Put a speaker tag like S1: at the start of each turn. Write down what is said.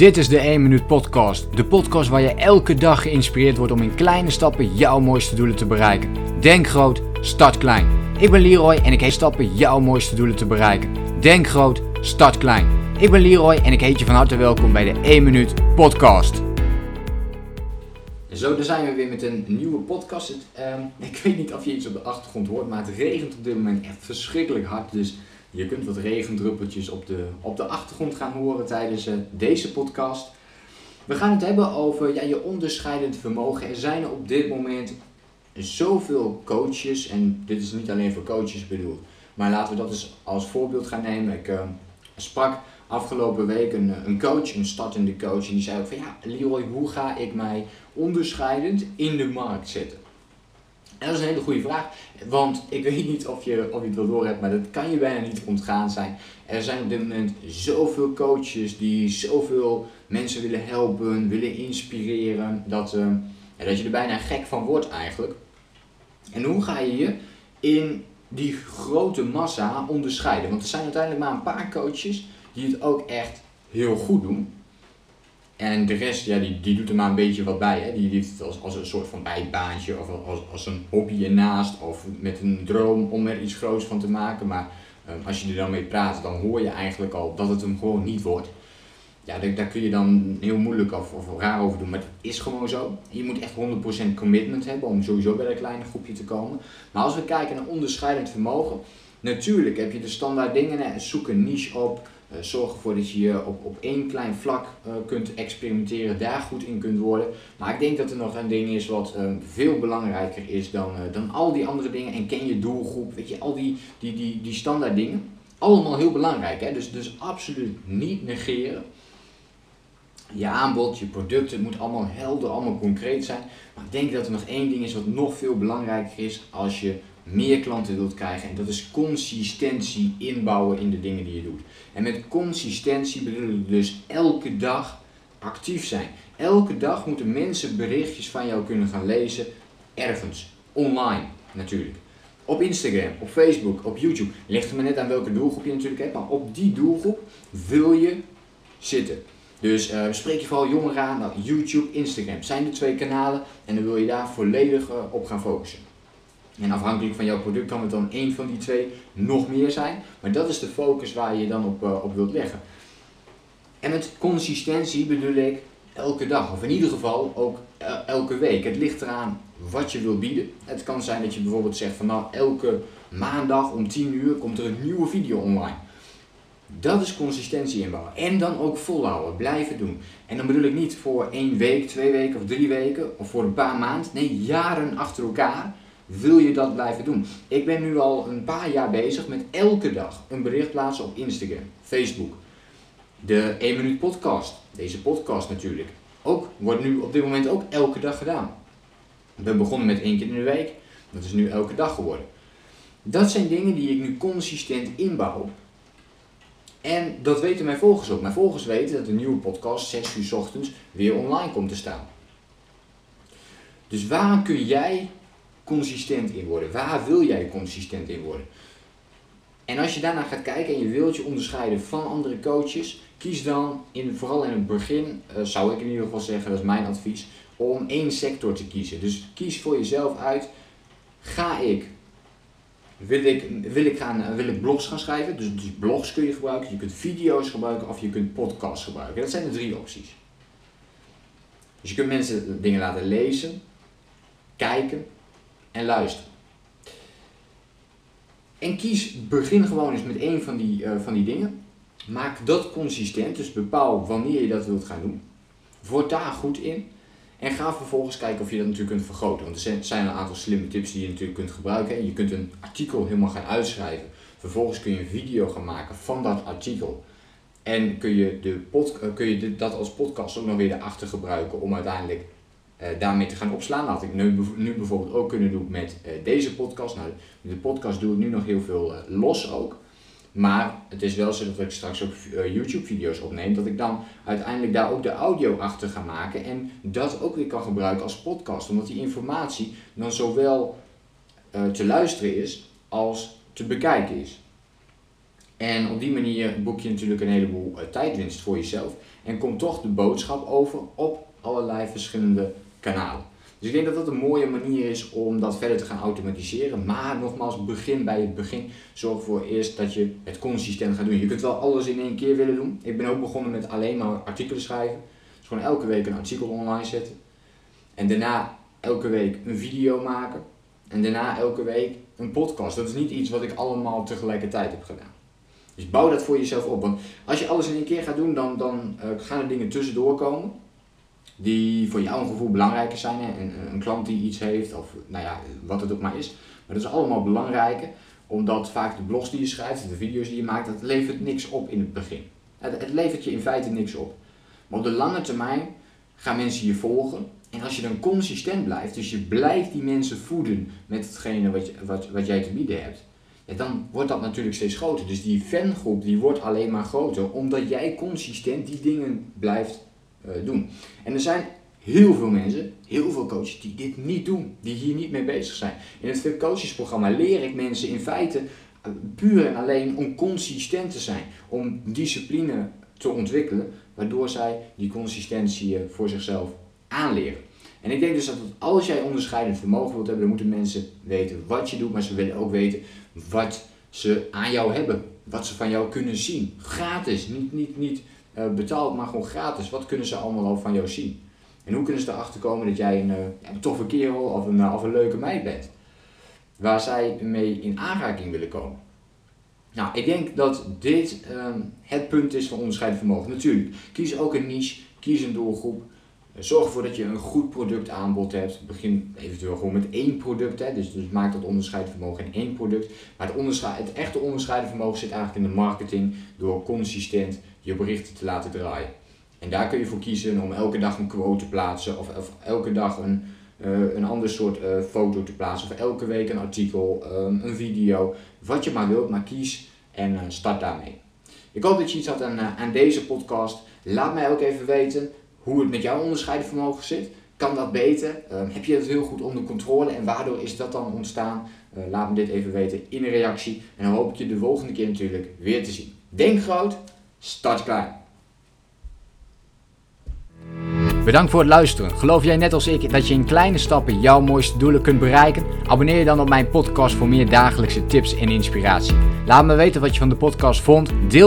S1: Dit is de 1 Minuut Podcast. De podcast waar je elke dag geïnspireerd wordt om in kleine stappen jouw mooiste doelen te bereiken. Denk groot, start klein. Ik ben Leroy en ik heet stappen jouw mooiste doelen te bereiken. Denk groot, start klein. Ik ben Leroy en ik heet je van harte welkom bij de 1 Minuut Podcast. Zo, daar zijn we weer met een nieuwe podcast. Ehm, ik weet niet of je iets op de achtergrond hoort, maar het regent op dit moment echt verschrikkelijk hard. Dus je kunt wat regendruppeltjes op de, op de achtergrond gaan horen tijdens uh, deze podcast. We gaan het hebben over ja, je onderscheidend vermogen. Er zijn op dit moment zoveel coaches, en dit is niet alleen voor coaches bedoeld, maar laten we dat eens als voorbeeld gaan nemen. Ik uh, sprak afgelopen week een, een coach, een startende coach, en die zei ook van ja, Leroy, hoe ga ik mij onderscheidend in de markt zetten? En dat is een hele goede vraag, want ik weet niet of je, of je het wel door hebt, maar dat kan je bijna niet ontgaan zijn. Er zijn op dit moment zoveel coaches die zoveel mensen willen helpen, willen inspireren, dat, uh, dat je er bijna gek van wordt eigenlijk. En hoe ga je je in die grote massa onderscheiden? Want er zijn uiteindelijk maar een paar coaches die het ook echt heel goed doen. En de rest, ja, die, die doet er maar een beetje wat bij. Hè. Die heeft het als, als een soort van bijbaantje of als, als een hobby ernaast. Of met een droom om er iets groots van te maken. Maar um, als je er dan mee praat, dan hoor je eigenlijk al dat het hem gewoon niet wordt. Ja, daar, daar kun je dan heel moeilijk of, of raar over doen. Maar het is gewoon zo. Je moet echt 100% commitment hebben om sowieso bij dat kleine groepje te komen. Maar als we kijken naar onderscheidend vermogen. Natuurlijk heb je de standaard dingen. Zoek een niche op. Uh, zorg ervoor dat je je op, op één klein vlak uh, kunt experimenteren, daar goed in kunt worden. Maar ik denk dat er nog een ding is wat uh, veel belangrijker is dan, dan al die andere dingen. En ken je doelgroep, weet je, al die, die, die, die standaard dingen. Allemaal heel belangrijk, hè? Dus, dus absoluut niet negeren. Je aanbod, je producten, het moet allemaal helder, allemaal concreet zijn. Maar ik denk dat er nog één ding is wat nog veel belangrijker is als je meer klanten wilt krijgen. En dat is consistentie inbouwen in de dingen die je doet. En met consistentie bedoel ik dus elke dag actief zijn. Elke dag moeten mensen berichtjes van jou kunnen gaan lezen. Ergens. Online natuurlijk. Op Instagram, op Facebook, op YouTube. Ligt er maar net aan welke doelgroep je natuurlijk hebt. Maar op die doelgroep wil je zitten. Dus uh, spreek je vooral jongeren aan. Nou, YouTube, Instagram zijn de twee kanalen. En dan wil je daar volledig uh, op gaan focussen. En afhankelijk van jouw product kan het dan één van die twee nog meer zijn. Maar dat is de focus waar je dan op, uh, op wilt leggen. En met consistentie bedoel ik elke dag, of in ieder geval ook elke week. Het ligt eraan wat je wilt bieden. Het kan zijn dat je bijvoorbeeld zegt van nou elke maandag om 10 uur komt er een nieuwe video online. Dat is consistentie inbouwen. En dan ook volhouden, blijven doen. En dan bedoel ik niet voor één week, twee weken of drie weken of voor een paar maanden. Nee, jaren achter elkaar wil je dat blijven doen. Ik ben nu al een paar jaar bezig met elke dag een bericht plaatsen op Instagram, Facebook. De 1 minuut podcast, deze podcast natuurlijk, ook, wordt nu op dit moment ook elke dag gedaan. Ben begonnen met één keer in de week, dat is nu elke dag geworden. Dat zijn dingen die ik nu consistent inbouw. En dat weten mijn volgers ook. Mijn volgers weten dat de nieuwe podcast 6 uur ochtends weer online komt te staan. Dus waar kun jij consistent in worden? Waar wil jij consistent in worden? En als je daarna gaat kijken en je wilt je onderscheiden van andere coaches, kies dan in, vooral in het begin, uh, zou ik in ieder geval zeggen, dat is mijn advies, om één sector te kiezen. Dus kies voor jezelf uit, ga ik, wil ik, wil ik, gaan, wil ik blogs gaan schrijven? Dus, dus blogs kun je gebruiken, je kunt video's gebruiken of je kunt podcasts gebruiken. Dat zijn de drie opties. Dus je kunt mensen dingen laten lezen, kijken en luisteren. En kies, begin gewoon eens met één van die, uh, van die dingen. Maak dat consistent, dus bepaal wanneer je dat wilt gaan doen. Word daar goed in. En ga vervolgens kijken of je dat natuurlijk kunt vergroten. Want er zijn een aantal slimme tips die je natuurlijk kunt gebruiken. Je kunt een artikel helemaal gaan uitschrijven. Vervolgens kun je een video gaan maken van dat artikel. En kun je, de pod, kun je dat als podcast ook nog weer erachter gebruiken om uiteindelijk daarmee te gaan opslaan. Dat had ik nu, nu, bijvoorbeeld ook kunnen doen met uh, deze podcast. Nou, de podcast doe ik nu nog heel veel uh, los ook. Maar het is wel zo dat ik straks ook YouTube video's opneem. Dat ik dan uiteindelijk daar ook de audio achter ga maken. En dat ook weer kan gebruiken als podcast. Omdat die informatie dan zowel te luisteren is als te bekijken is. En op die manier boek je natuurlijk een heleboel tijdwinst voor jezelf. En komt toch de boodschap over op allerlei verschillende kanalen. Dus ik denk dat dat een mooie manier is om dat verder te gaan automatiseren. Maar nogmaals, begin bij het begin. Zorg ervoor eerst dat je het consistent gaat doen. Je kunt wel alles in één keer willen doen. Ik ben ook begonnen met alleen maar artikelen schrijven. Dus gewoon elke week een artikel online zetten. En daarna elke week een video maken. En daarna elke week een podcast. Dat is niet iets wat ik allemaal tegelijkertijd heb gedaan. Dus bouw dat voor jezelf op. Want als je alles in één keer gaat doen, dan, dan uh, gaan er dingen tussendoor komen. Die voor jouw gevoel belangrijker zijn. Een, een klant die iets heeft, of nou ja, wat het ook maar is. Maar dat is allemaal belangrijker. Omdat vaak de blogs die je schrijft, de video's die je maakt, dat levert niks op in het begin. Het, levert je in feite niks op. Maar op de lange termijn gaan mensen je volgen. En als je dan consistent blijft, dus je blijft die mensen voeden met hetgene wat, je, wat, wat jij te bieden hebt, dan wordt dat natuurlijk steeds groter. Dus die fangroep die wordt alleen maar groter, omdat jij consistent die dingen blijft doen. En er zijn heel veel mensen, heel veel coaches die dit niet doen, die hier niet mee bezig zijn. In het Fit Coaches programma leer ik mensen in feite uh, puur en alleen om consistent te zijn, om discipline te ontwikkelen, waardoor zij die consistentie uh, voor zichzelf aanleren. En ik denk dus dat als jij onderscheidend vermogen wilt hebben, dan moeten mensen weten wat je doet, maar ze willen ook weten wat ze aan jou hebben. Wat ze van jou kunnen zien. Gratis, niet, niet, niet betaald, maar gewoon gratis. Wat kunnen ze allemaal al van jou zien? En hoe kunnen ze erachter komen dat jij een, uh, een toffe kerel of een, uh, of een leuke meid bent? Waar zij mee in aanraking willen komen. Nou, ik denk dat dit ehm, het punt is van onderscheidend vermogen. Natuurlijk, kies ook een niche, kies een doelgroep. Zorg ervoor dat je een goed productaanbod hebt. Begin eventueel gewoon met één product. Hè. Dus, dus maak dat onderscheidend vermogen in één product. Maar het, onderscheid, het echte onderscheidend vermogen zit eigenlijk in de marketing. Door consistent je berichten te laten draaien. En daar kun je voor kiezen om elke dag een quote te plaatsen. Of, of elke dag een, uh, een ander soort uh, foto te plaatsen. Of elke week een artikel, um, een video. Wat je maar wilt, maar kies en uh, start daarmee. Ik hoop dat je iets had aan, aan deze podcast. Laat mij ook even weten hoe het met jouw onderscheiden vermogen zit. Kan dat beter? Uh, heb je het heel goed onder controle en waardoor is dat dan ontstaan? Uh, laat me dit even weten in een reactie. En dan hoop ik je de volgende keer natuurlijk weer te zien. Denk groot, start klein. Bedankt voor het luisteren. Geloof jij net als ik dat je in kleine stappen jouw mooiste doelen kunt bereiken? Abonneer je dan op mijn podcast voor meer dagelijkse tips en inspiratie. Laat me weten wat je van de podcast vond. Deel